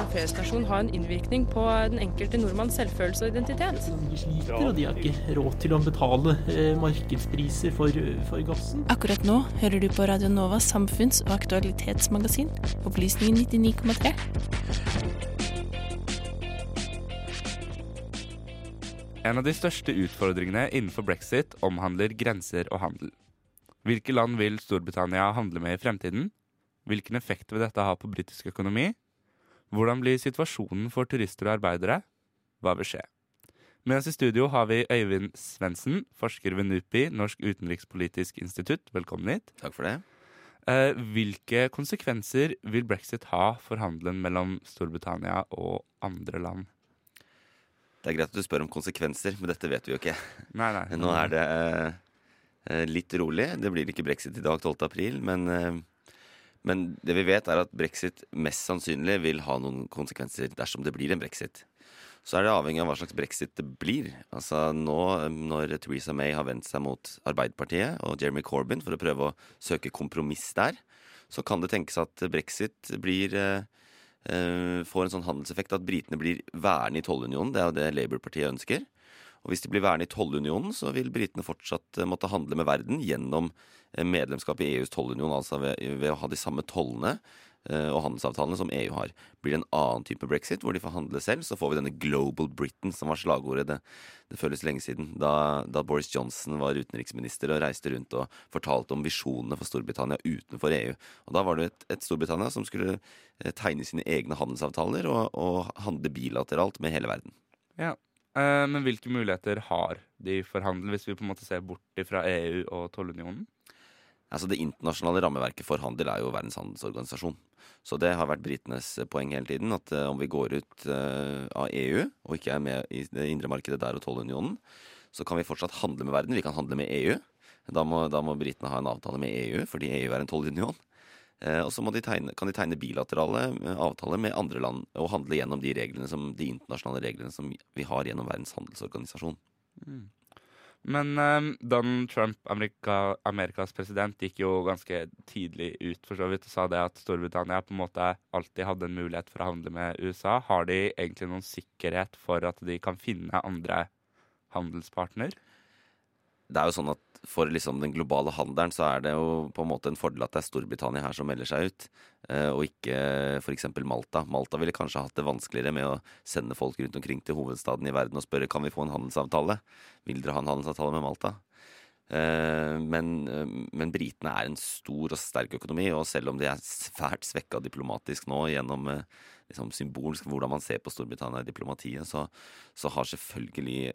en feriestasjon ha en innvirkning på den enkelte nordmanns selvfølelse og identitet? De sliter, og de har ikke råd til å betale eh, markedspriser for, for gassen. Akkurat nå hører du på Radio Novas samfunns- og aktualitetsmagasin, Opplysningen 99,3. En av de største utfordringene innenfor brexit omhandler grenser og handel. Hvilke land vil Storbritannia handle med i fremtiden? Hvilken effekt vil dette ha på britisk økonomi? Hvordan blir situasjonen for turister og arbeidere? Hva vil skje? Med oss i studio har vi Øyvind Svendsen, forsker ved NUPI, Norsk utenrikspolitisk institutt. Velkommen hit. Takk for det. Eh, hvilke konsekvenser vil brexit ha for handelen mellom Storbritannia og andre land? Det er greit at du spør om konsekvenser, men dette vet vi jo ikke. Nei, nei. Nå er det eh, litt rolig. Det blir ikke brexit i dag, 12. april, men, eh, men det vi vet, er at brexit mest sannsynlig vil ha noen konsekvenser dersom det blir en brexit. Så er det avhengig av hva slags brexit det blir. Altså Nå når Theresa May har vendt seg mot Arbeiderpartiet og Jeremy Corbyn for å prøve å søke kompromiss der, så kan det tenkes at brexit blir eh, eh, får en sånn handelseffekt at britene blir værende i tollunionen. Det er jo det Labour-partiet ønsker. Og hvis de blir værende i tollunionen, så vil britene fortsatt eh, måtte handle med verden gjennom eh, medlemskap i EUs tollunion, altså ved, ved å ha de samme tollene eh, og handelsavtalene som EU har. Blir det en annen type brexit, hvor de får handle selv, så får vi denne Global Britain, som var slagordet det, det føles lenge siden, da, da Boris Johnson var utenriksminister og reiste rundt og fortalte om visjonene for Storbritannia utenfor EU. Og Da var det et, et Storbritannia som skulle tegne sine egne handelsavtaler og, og handle bilateralt med hele verden. Ja. Eh, men hvilke muligheter har de for handel, hvis vi på en måte ser bort fra EU og tollunionen? Altså Det internasjonale rammeverket for handel er jo Verdens handelsorganisasjon. Så det har vært britenes poeng hele tiden, at eh, om vi går ut eh, av EU og ikke er med i det indre markedet der og tollunionen, så kan vi fortsatt handle med verden. Vi kan handle med EU. Da må, da må britene ha en avtale med EU, fordi EU er en tollunion. Eh, og så kan de tegne bilaterale eh, avtaler med andre land og handle gjennom de, reglene som, de internasjonale reglene som vi har gjennom Verdens handelsorganisasjon. Men um, Donald Trump, Amerika, Amerikas president, gikk jo ganske tidlig ut for så vidt og sa det at Storbritannia på en måte alltid hadde en mulighet for å handle med USA. Har de egentlig noen sikkerhet for at de kan finne andre handelspartner? Det er jo sånn at For liksom den globale handelen så er det jo på en måte en fordel at det er Storbritannia her som melder seg ut, eh, og ikke f.eks. Malta. Malta ville kanskje hatt det vanskeligere med å sende folk rundt omkring til hovedstaden i verden og spørre kan vi få en handelsavtale. Vil dere ha en handelsavtale med Malta? Eh, Men, men britene er en stor og sterk økonomi, og selv om de er svært svekka diplomatisk nå gjennom eh, liksom symbolsk hvordan man ser på Storbritannia i diplomatiet, så, så har selvfølgelig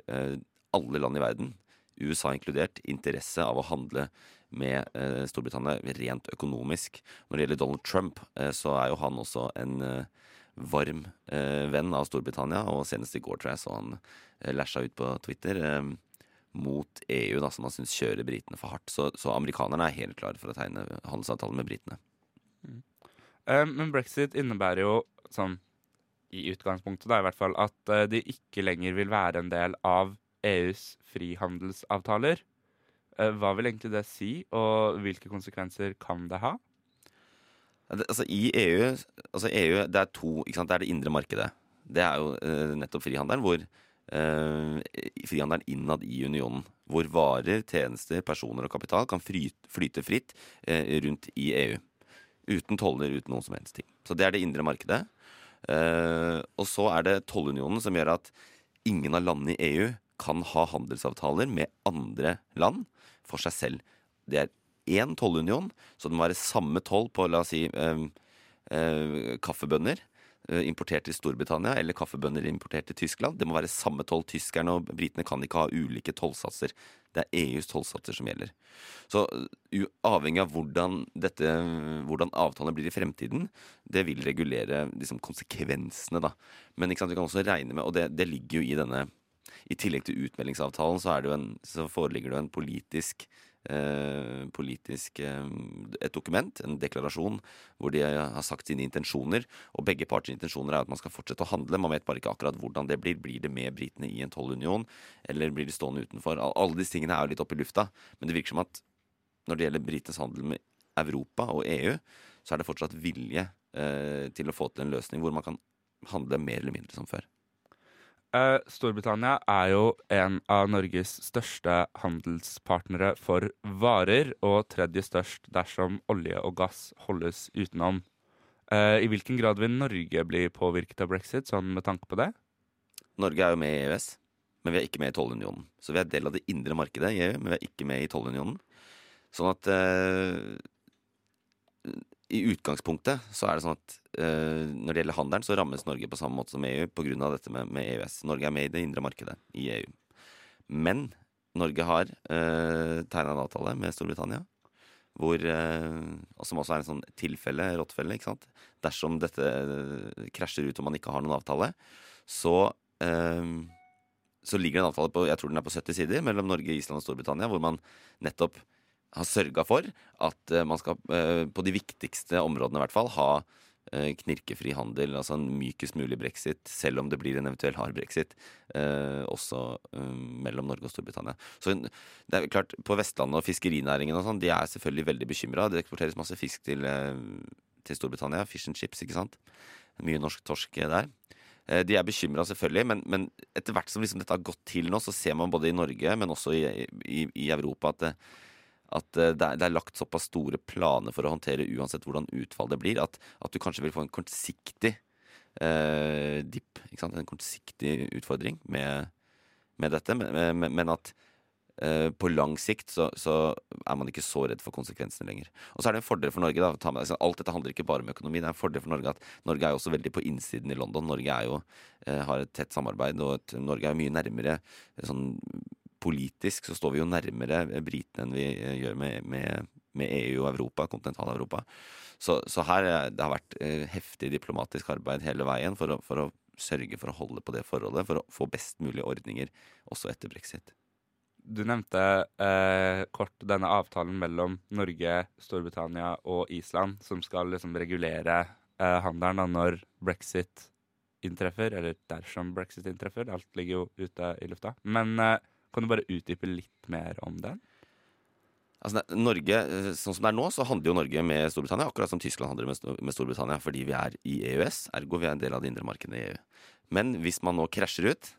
alle land i verden USA inkludert, interesse av å handle med eh, Storbritannia rent økonomisk. Når det gjelder Donald Trump, eh, så er jo han også en eh, varm eh, venn av Storbritannia, og senest i går tror jeg så han eh, ut på Twitter eh, mot EU, da, som han syns kjører britene for hardt. Så, så amerikanerne er helt klare for å tegne handelsavtale med britene. Eh, men brexit innebærer jo sånn i utgangspunktet da i hvert fall at de ikke lenger vil være en del av EUs frihandelsavtaler. Eh, Hva vil egentlig det si, og hvilke konsekvenser kan det ha? Altså I EU, altså EU Det er to, ikke sant? Det er det indre markedet. Det er jo uh, nettopp frihandelen, hvor uh, frihandelen innad i unionen. Hvor varer, tjenester, personer og kapital kan fry, flyte fritt uh, rundt i EU. Uten toller, uten noen som helst ting. Så det er det indre markedet. Og så er det tollunionen som gjør at ingen av landene i EU kan ha handelsavtaler med andre land for seg selv. Det er én tollunion, så det må være samme toll på la oss si eh, eh, kaffebønner eh, importert til Storbritannia eller kaffebønner importert til Tyskland. Det må være samme toll. Tyskerne og britene kan ikke ha ulike tollsatser. Det er EUs tollsatser som gjelder. Så avhengig av hvordan, dette, hvordan avtalen blir i fremtiden, det vil regulere liksom, konsekvensene, da. Men sant, vi kan også regne med, og det, det ligger jo i denne I tillegg til utmeldingsavtalen så, en, så foreligger det jo en politisk eh, politisk eh, et dokument, en deklarasjon, hvor de har sagt sine intensjoner. Og begge parters intensjoner er at man skal fortsette å handle. Man vet bare ikke akkurat hvordan det blir. Blir det med britene i en tollunion, eller blir de stående utenfor? Alle disse tingene er jo litt oppe i lufta, men det virker som at når det gjelder britenes handel med Europa og EU, så er det fortsatt vilje eh, til å få til en løsning hvor man kan handle mer eller mindre som før. Eh, Storbritannia er jo en av Norges største handelspartnere for varer, og tredje størst dersom olje og gass holdes utenom. Uh, I hvilken grad vil Norge bli påvirket av brexit, sånn med tanke på det? Norge er jo med i EØS, men vi er ikke med i tollunionen. Så vi er del av det indre markedet i EU, men vi er ikke med i tollunionen. Sånn at eh, i utgangspunktet så er det sånn at uh, når det gjelder handelen, så rammes Norge på samme måte som EU pga. dette med, med EØS. Norge er med i det indre markedet i EU. Men Norge har uh, tegna en avtale med Storbritannia, hvor, uh, som også er en sånn tilfelle, rottefelle, ikke sant. Dersom dette uh, krasjer ut og man ikke har noen avtale, så eh, så ligger det en avtale på jeg tror den er på 70 sider mellom Norge, Island og Storbritannia, hvor man nettopp har sørga for at eh, man skal, eh, på de viktigste områdene i hvert fall, ha eh, knirkefri handel, altså en mykest mulig brexit, selv om det blir en eventuell hard brexit, også mellom Norge og Storbritannia. Så det er klart, På Vestlandet og fiskerinæringen og sånn, de er selvfølgelig veldig bekymra. Det eksporteres masse fisk til, til Storbritannia. Fish and chips, ikke sant. Mye norsk torsk der. De er bekymra, selvfølgelig, men, men etter hvert som liksom dette har gått til nå, så ser man både i Norge, men også i, i, i Europa, at, det, at eh, det, er, det er lagt såpass store planer for å håndtere uansett hvordan utfall det blir, at, at du kanskje vil få en kortsiktig eh, dipp. En kortsiktig utfordring med, med dette, men, men, men at eh, på lang sikt så, så er man ikke så redd for konsekvensene lenger. Og så er det en fordel for Norge. da, med, Alt dette handler ikke bare om økonomi. Det er en fordel for Norge at Norge er jo også veldig på innsiden i London. Norge jo, eh, har et tett samarbeid, og et, Norge er jo mye nærmere eh, sånn politisk så står vi jo nærmere britene enn vi eh, gjør med, med, med EU og Europa, kontinental-Europa. Så, så her det har vært eh, heftig diplomatisk arbeid hele veien for å, for å sørge for å holde på det forholdet, for å få best mulige ordninger også etter brexit. Du nevnte eh, kort denne avtalen mellom Norge, Storbritannia og Island, som skal liksom regulere eh, handelen da, når brexit inntreffer, eller dersom brexit inntreffer. Alt ligger jo ute i lufta. Men eh, kan du bare utdype litt mer om den? Altså, Norge, eh, sånn som det er nå, så handler jo Norge med Storbritannia, akkurat som Tyskland handler med, Storbritannia, fordi vi er i EØS, ergo vi er en del av det indre markedet i EU. Men hvis man nå krasjer ut,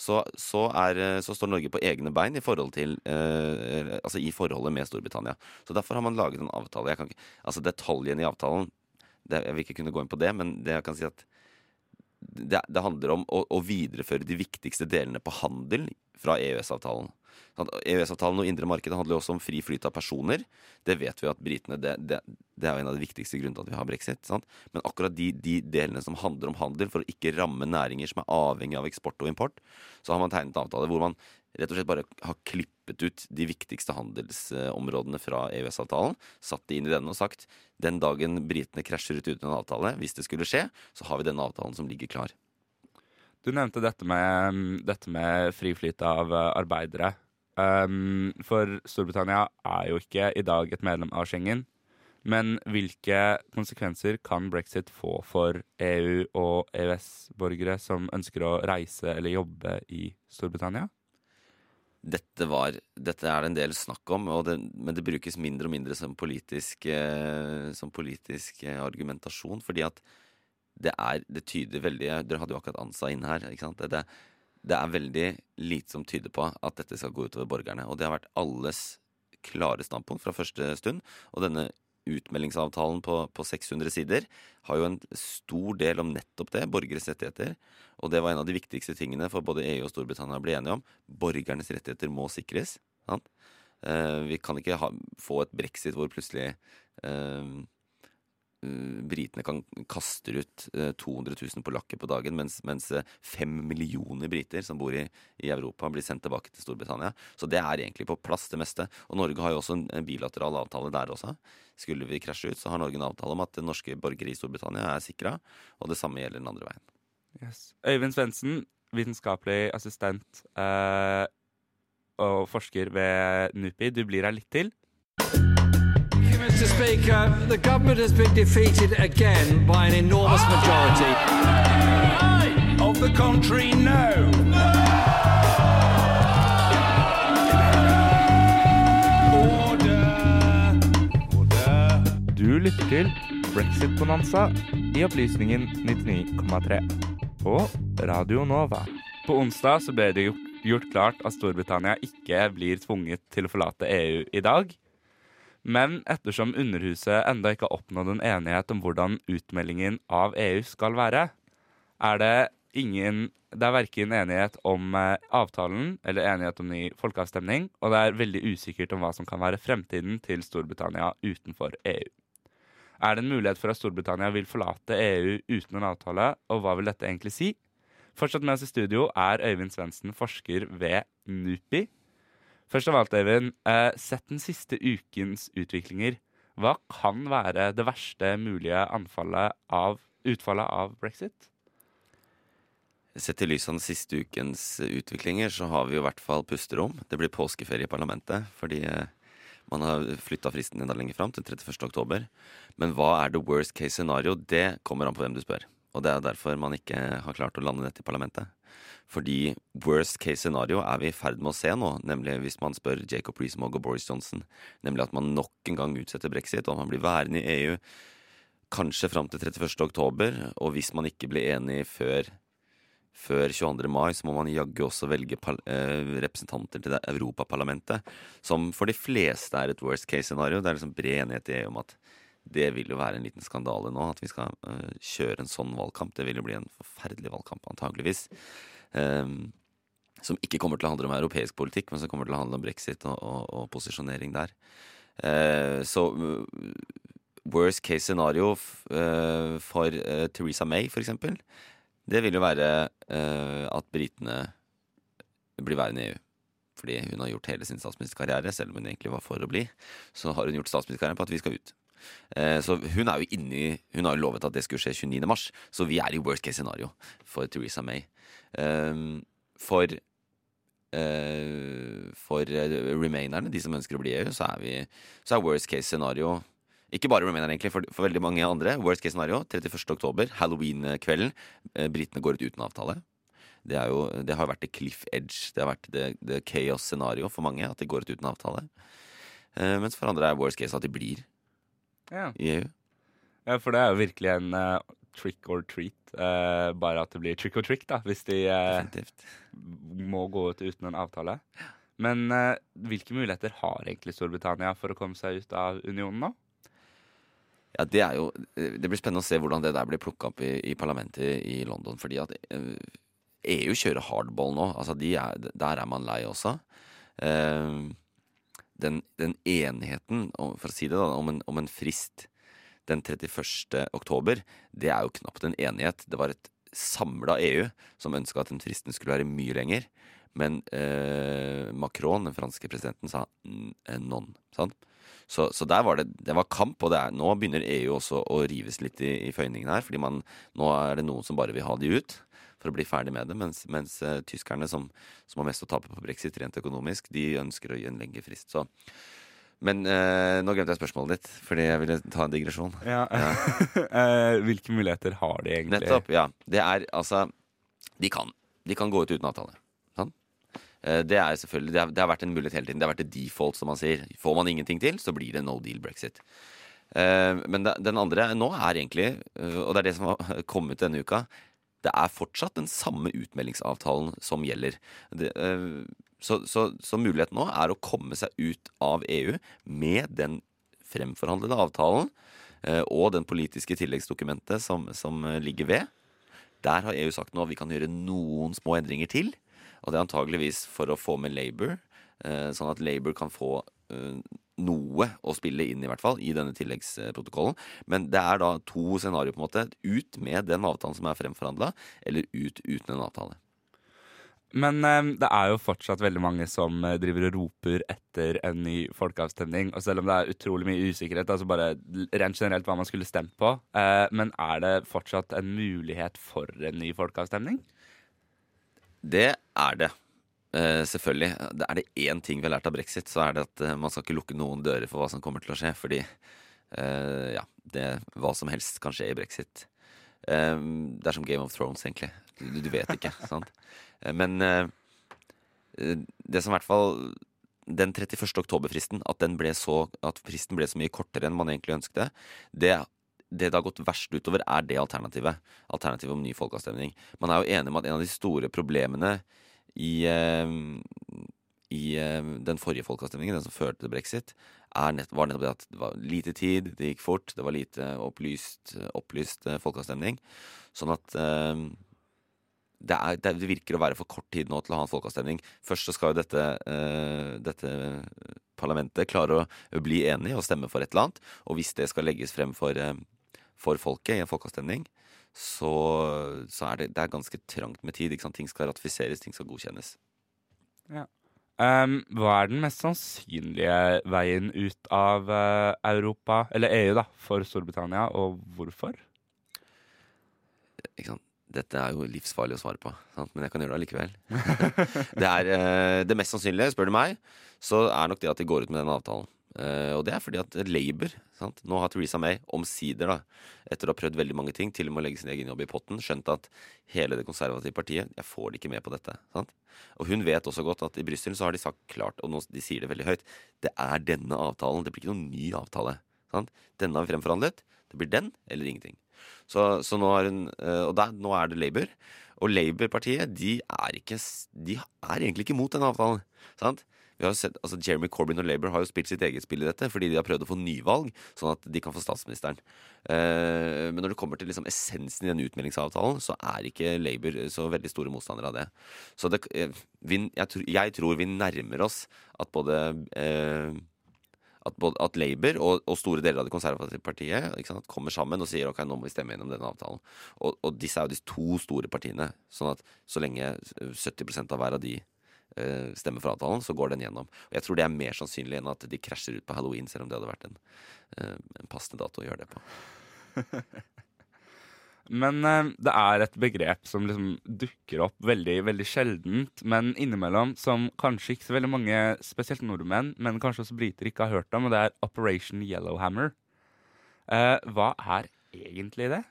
så, så, er, eh, så står Norge på egne bein i, forhold til, eh, altså i forholdet med Storbritannia. Så derfor har man laget en avtale. Ikke, altså Detaljene i avtalen det, Jeg vil ikke kunne gå inn på det, men det jeg kan si at det, det handler om å, å videreføre de viktigste delene på handel fra EØS-avtalen. EØS-avtalen og indre markedet handler jo også om fri flyt av personer. Det vet vi at britene det, det, det er jo en av de viktigste grunnene til at vi har brexit. Sant? Men akkurat de, de delene som handler om handel, for å ikke ramme næringer som er avhengig av eksport og import, så har man tegnet en avtale hvor man rett og slett bare har klippet ut de viktigste handelsområdene fra EØS-avtalen, satt de inn i denne og sagt den dagen britene krasjer ut uten en avtale, hvis det skulle skje, så har vi denne avtalen som ligger klar. Du nevnte dette med, mm, dette med fri av eh, arbeidere. Um, for Storbritannia er jo ikke i dag et medlem av Schengen. Men hvilke konsekvenser kan brexit få for EU- og EØS-borgere som ønsker å reise eller jobbe i Storbritannia? Dette, var, dette er det en del snakk om, det, men det brukes mindre og mindre som politisk, eh, som politisk eh, argumentasjon. Fordi at det er Det tyder veldig Dere hadde jo akkurat Ansa inn her. ikke sant? Det, det, er veldig lite som tyder på at dette skal gå utover borgerne. Og det har vært alles klare standpunkt fra første stund. Og denne utmeldingsavtalen på, på 600 sider har jo en stor del om nettopp det, borgeres rettigheter. Og det var en av de viktigste tingene for både EU og Storbritannia å bli enige om. Borgernes rettigheter må sikres. Sant? Eh, vi kan ikke ha, få et brexit hvor plutselig eh, britene kan kaste ut eh, 200 000 polakker på dagen, mens, mens eh, fem millioner briter som bor i, i Europa, blir sendt tilbake til Storbritannia. Så det er egentlig på plass, det meste. Og Norge har jo også en bilateral avtale der også. Skulle vi krasje ut, så har Norge en avtale om at norske borgere i Storbritannia er sikra, og det samme gjelder den andre veien. Yes. Øyvind Svendsen, vitenskapelig assistent eh, og forsker ved NUPI. Du blir her litt til. Mr. Speaker, the government has been defeated again by an enormous majority. Of the country, no. Order. Order. Du lytter til Brexit-bonanza i Opplysningen 99,3 på Radio Nova. På onsdag så ble det gjort, gjort klart at Storbritannia ikke blir tvunget til å forlate EU i dag. Men ettersom Underhuset enda ikke har oppnådd en enighet om hvordan utmeldingen av EU skal være, er det ingen Det er verken enighet om eh, avtalen eller enighet om ny folkeavstemning, og det er veldig usikkert om hva som kan være fremtiden til Storbritannia utenfor EU. Er det en mulighet for at Storbritannia vil forlate EU uten en avtale, og hva vil dette egentlig si? Fortsatt med oss i studio er Øyvind Svendsen, forsker ved NUPI. Først av alt, Eivind. eh, sett den siste ukens utviklinger. Hva kan være det verste mulige av, utfallet av brexit? Sett i lys av den siste ukens utviklinger, så har vi jo i hvert fall pusterom. Det blir påskeferie i parlamentet, fordi eh, man har flytta fristen enda lenger fram, til 31. oktober. Men hva er the worst case scenario? Det kommer an på hvem du spør. Og det er derfor man ikke har klart å lande dette i parlamentet. Fordi worst case scenario er vi i ferd med å se nå, nemlig hvis man spør Jacob Rees-Mogg og Boris Johnson, nemlig at man nok en gang utsetter brexit, og man blir værende i EU kanskje fram til 31. oktober, og hvis man ikke blir enig før før 22. mai så må man jaggu også velge eh, representanter til det Europaparlamentet, som for de fleste er et worst case scenario. Det er liksom bred enighet i EU om at det vil jo være en liten skandale nå, at vi skal uh, kjøre en sånn valgkamp. Det vil jo bli en forferdelig valgkamp, antageligvis. Um, som ikke kommer til å handle om europeisk politikk, men som kommer til å handle om brexit og, og, og posisjonering der. Uh, så uh, worst case scenario for Theresa May, for eksempel, det vil jo være at britene blir værende i EU fordi hun har gjort hele sin statsministerkarriere, selv om hun egentlig var for å bli, så har hun gjort statsministerkarrieren på at vi skal ut. Eh, så hun er jo inni Hun har jo lovet at det skulle skje 29. mars, så vi er i worst case scenario for Theresa May. Ehm, for eh, for remainerne, de som ønsker å bli EU, så er vi Så er worst case scenario ikke bare remainerne, egentlig, for, for, veldig mange andre. Worst case scenario 31. oktober, halloween-kvelden. Eh, britene går ut uten avtale. Det, jo, det har vært det cliff edge, det har vært det, det chaos scenario for mange, at de går ut uten avtale. mens for andre er worst case at de blir ja. i EU. Ja, for det er jo virkelig en uh, trick or treat. Uh, bare at det blir trick or trick, da, hvis de uh, må gå ut uten en avtale. Men hvilke muligheter har egentlig Storbritannia for å komme seg ut av unionen nå? Ja, Det er jo, det blir spennende å se hvordan det der blir plukka opp i, i, parlamentet i London. fordi at EU kjører hardball nå. altså de er, Der er man lei også. Uh, den, den, enigheten, for å si det da, om en, om en frist den 31. oktober, det er jo knapt en enighet. Det var et samla EU som ønska at den fristen skulle være mye lenger. Men eh, Macron, den franske presidenten, sa eh, non. Sant? Så, så, der var det, det var kamp, og er, nå begynner EU også å rives litt i, i føyningene her. fordi nå er det noen som bare vil ha de ut for å bli ferdig med det. Mens, mens uh, tyskerne, som, som, har mest å tape på brexit rent økonomisk, de ønsker å gi en lengre frist. Så. Men uh, nå glemte jeg spørsmålet ditt, fordi jeg ville ta en digresjon. Ja. Ja. uh, hvilke muligheter har de egentlig? Nettopp, ja. Det er altså De kan. De kan gå ut uten avtale. Sånn? Det er selvfølgelig, det har, det har, vært en mulighet hele tiden. Det har vært et default, som man sier. Får man ingenting til, så blir det no deal brexit. Men den andre nå er egentlig, og det er det som har kommet denne uka, det er fortsatt den samme utmeldingsavtalen som gjelder. Det, uh, så, så, så, muligheten nå er å komme seg ut av EU med den fremforhandlede avtalen uh, og den politiske tilleggsdokumentet som, som ligger ved. Der har EU sagt nå at vi kan gjøre noen små endringer til. Og det er antageligvis for å få med Labour, uh, sånn at Labour kan få noe å spille inn, i hvert fall, i denne tilleggsprotokollen. Men det er da to scenarioer, på en måte. Ut med den avtalen som er fremforhandla, eller ut uten en avtale. Men eh, det er jo fortsatt veldig mange som eh, driver og roper etter en ny folkeavstemning. Og selv om det er utrolig mye usikkerhet, altså bare rent generelt hva man skulle stemt på, eh, men er det fortsatt en mulighet for en ny folkeavstemning? Det er det. Uh, selvfølgelig. Er det én ting vi har lært av brexit, så er det at uh, man skal ikke lukke noen dører for hva som kommer til å skje. Fordi uh, ja, det, hva som helst kan skje i brexit. det er som Game of Thrones, egentlig. Du, du vet ikke. sant? men det som i hvert fall Den 31. oktober-fristen, at, at fristen ble så mye kortere enn man egentlig ønsket det, det det har gått verst utover, er det alternativet. Alternativet om ny folkeavstemning. Man er jo enig om at en av de store problemene i, eh, i eh, den forrige folkeavstemningen, den som førte til brexit, nett, var nettopp det at det var lite tid, det gikk fort, det var lite opplyst, opplyst eh, folkeavstemning. Sånn at eh, det, er, det virker å være for kort tid nå til å ha en folkeavstemning. Først så skal jo dette, uh, dette parlamentet klare å bli enig og stemme for et eller annet. Og hvis det skal legges frem for, uh, for folket i en folkeavstemning, så, så er det, det er ganske trangt med tid. Ting skal ratifiseres, ting skal godkjennes. Um, hva er den mest sannsynlige veien ut av uh, Europa, eller EU, da, for Storbritannia, og hvorfor? Ikke sant? Dette er jo livsfarlig å svare på, sant? men jeg kan gjøre det allikevel. det, er, eh, det mest sannsynlige, spør du meg, så er nok det at de går ut med den avtalen. Eh, og det er fordi at Labour sant? Nå har Theresa May omsider, da, etter å ha prøvd veldig mange ting, til og med å legge sin egen jobb i potten, skjønt at hele det konservative partiet Jeg får det ikke med på dette. Sant? Og hun vet også godt at i Brussel så har de sagt klart, og nå, de sier det veldig høyt, det er denne avtalen. Det blir ikke noen ny avtale. Sant? Denne har vi fremforhandlet. Det blir den eller ingenting. Så, så nå, hun, uh, og der, nå er det Labour. Og Labour-partiet de de er egentlig ikke mot denne avtalen. Sant? Vi har sett, altså Jeremy Corbyn og Labour har jo spilt sitt eget spill i dette fordi de har prøvd å få nyvalg, sånn at de kan få statsministeren. Eh, men når det kommer til liksom essensen i den utmeldingsavtalen, så er ikke Labour så veldig store motstandere av det. Så det, eh, vi, jeg, jeg tror vi nærmer oss at både eh, at, både, at Labour og, og store deler av det konservative partiet sant, kommer sammen og sier ok, nå må vi stemme gjennom denne avtalen. Og, og disse er jo de to store partiene. Sånn at så lenge 70% av hver av de stemmer for avtalen, så går den gjennom. Og jeg tror det er mer sannsynlig enn at de krasjer ut på halloween, selv om det hadde vært en, eh, en passende dato å gjøre det på. Men eh, det er et begrep som liksom dukker opp veldig veldig sjeldent, men innimellom som kanskje ikke så veldig mange, spesielt nordmenn, men kanskje også briter, ikke har hørt om, og det er Operation Yellowhammer. Eh, hva er egentlig det?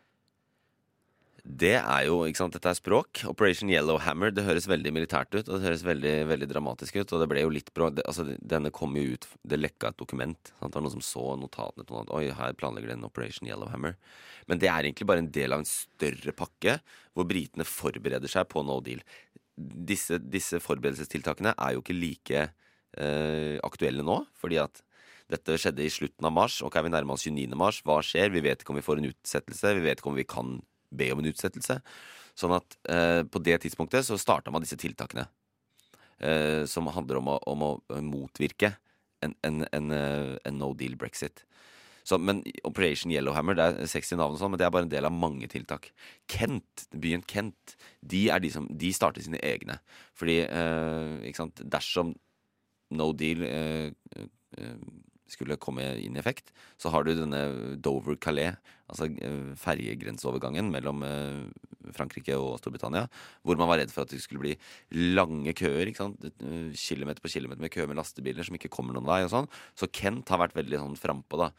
Det er jo, ikke sant, Dette er språk. Operation Yellowhammer. Det høres veldig militært ut, og det høres veldig veldig dramatisk ut. Og det ble jo litt. Det, altså, denne kom jo ut Det lekka et dokument. Sant? Det var noen som så notatene til noen at Oi, her planlegger de en Operation Yellowhammer. Men det er egentlig bare en del av en større pakke hvor britene forbereder seg på no deal. Disse, disse forberedelsestiltakene er jo ikke like eh, aktuelle nå, fordi at dette skjedde i slutten av mars. Ok, vi nærmer oss 29. mars. Hva skjer? Vi vet ikke om vi får en utsettelse. Vi vet ikke om vi kan be om en utsettelse. Sånn at eh, på det tidspunktet så starta man disse tiltakene. Eh, som handler om å, om å motvirke en, en, en, eh, en no deal brexit. Så, men Operation Yellowhammer det er 60 navn, og sånn, men det er bare en del av mange tiltak. Kent, byen Kent, de, er de, som, de starter sine egne. Fordi eh, dersom no deal eh, eh, skulle komme inn i effekt, så har du denne Dover-Calais, altså eh, ferjegrenseovergangen mellom eh, Frankrike og Storbritannia, hvor man var redd for at det skulle bli lange køer. ikke sant? Eh, Kilometer på kilometer med køer med lastebiler som ikke kommer noen vei. og sånn. Så Kent har vært veldig sånn frampå da,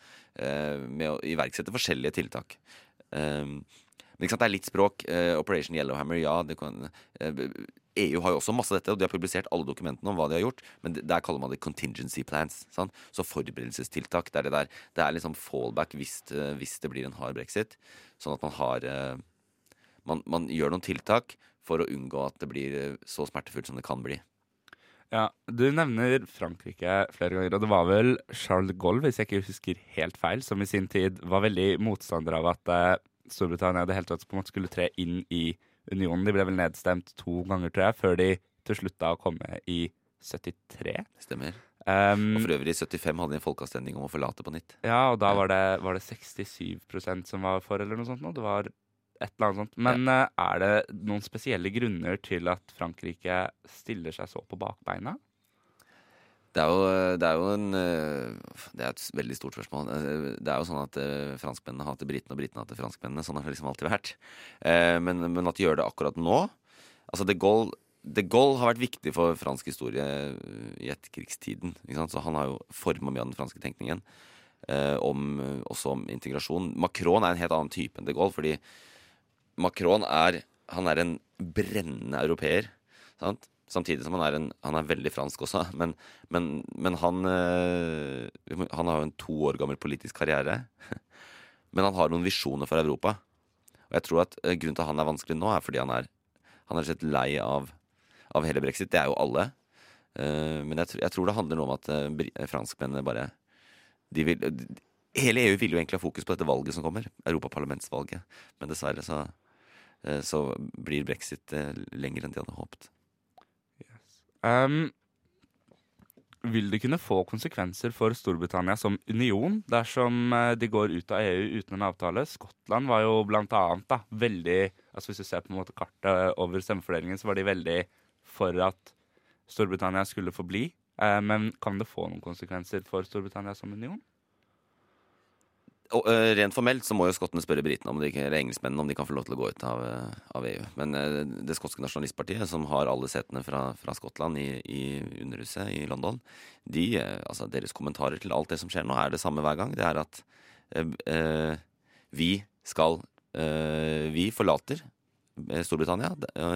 med å iverksette forskjellige tiltak. Men ikke sant, det er litt språk. Operation Yellowhammer, ja. Det kan, EU har jo også masse av dette, og de har publisert alle dokumentene om hva de har gjort. Men der kaller man det contingency plans. Sant? Så forberedelsestiltak. Det er det der. Det er liksom fallback hvis, det- hvis det blir en hard brexit. Sånn at man har eh, man, man gjør noen tiltak for å unngå at det blir eh, så smertefullt som det kan bli. Ja, Du nevner Frankrike flere ganger, og det var vel Charles de Gaulle, hvis jeg ikke husker helt feil, som i sin tid var veldig motstander av at eh, Storbritannia det hele tatt på en måte skulle tre inn i unionen. De ble vel nedstemt to ganger, tror jeg, før de til slutt da komme i 73. Stemmer. Um, Og for øvrig, i 75 hadde de en folkeavstemning om å forlate på nytt. ja, og da var det, var det 67% som var for, eller noe sånt. nå. Det var et eller annet sånt. Men eh, er det noen spesielle grunner til at Frankrike stiller seg så på bakbeina? Det er, jo, det er jo en øh, Det er et veldig stort spørsmål. Eh, Det er jo sånn at øh, franskmennene hater britene, og britene hater franskmennene. Sånn har det liksom alltid vært. Eh, Men, men at de gjør det akkurat nå Altså, de Gaulle, de Gaulle har vært viktig for fransk historie i etterkrigstiden. Så han har jo forma mye av den franske tenkningen. eh, Om, også om integrasjon. Macron er en helt annen type enn de Gaulle, fordi Macron er Han er en brennende europeer. Sant? Samtidig som han er, en, han er veldig fransk også. Men, men, men han, øh, han har jo en to år gammel politisk karriere. men han har noen visjoner for Europa. Og jeg tror at eh, Grunnen til at han er vanskelig nå, er fordi han er Han er rett lei av, av hele brexit. Det er jo alle. Eh, men jeg, jeg tror det handler noe om at franskmennene bare de vil, de, Hele EU vil jo egentlig ha fokus på dette valget som kommer. Europaparlamentsvalget. Men dessverre så, så blir brexit lenger enn de hadde håpet. Um, vil det kunne få konsekvenser for Storbritannia som union dersom eh, de går ut av EU uten en avtale? Skottland var jo blant annet da, veldig altså Hvis du ser på en måte kartet over stemmefordelingen, så var de veldig for at Storbritannia skulle forbli. bli. men kan det få noen konsekvenser for Storbritannia som union? Og, eh, rent formelt så må jo skottene spørre britene om de, eller engelskmennene om de kan få lov til å gå ut av, eh, av EU. Men eh, det skotske nasjonalistpartiet, som har alle setene fra, fra Skottland i, i Underhuset i London, de, altså deres kommentarer til alt det som skjer nå, er det samme hver gang. Det er at vi skal Vi forlater Storbritannia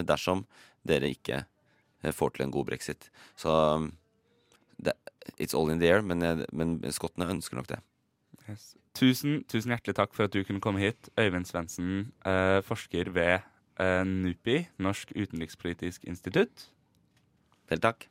dersom dere ikke får til en god brexit. Så um, det, it's all in the air, men, men skottene ønsker nok det. Yes. Tusen, tusen hjertelig takk for at du kunne komme hit. Øyvind Svendsen, eh, forsker ved eh, NUPI, Norsk utenrikspolitisk institutt. Vel, takk.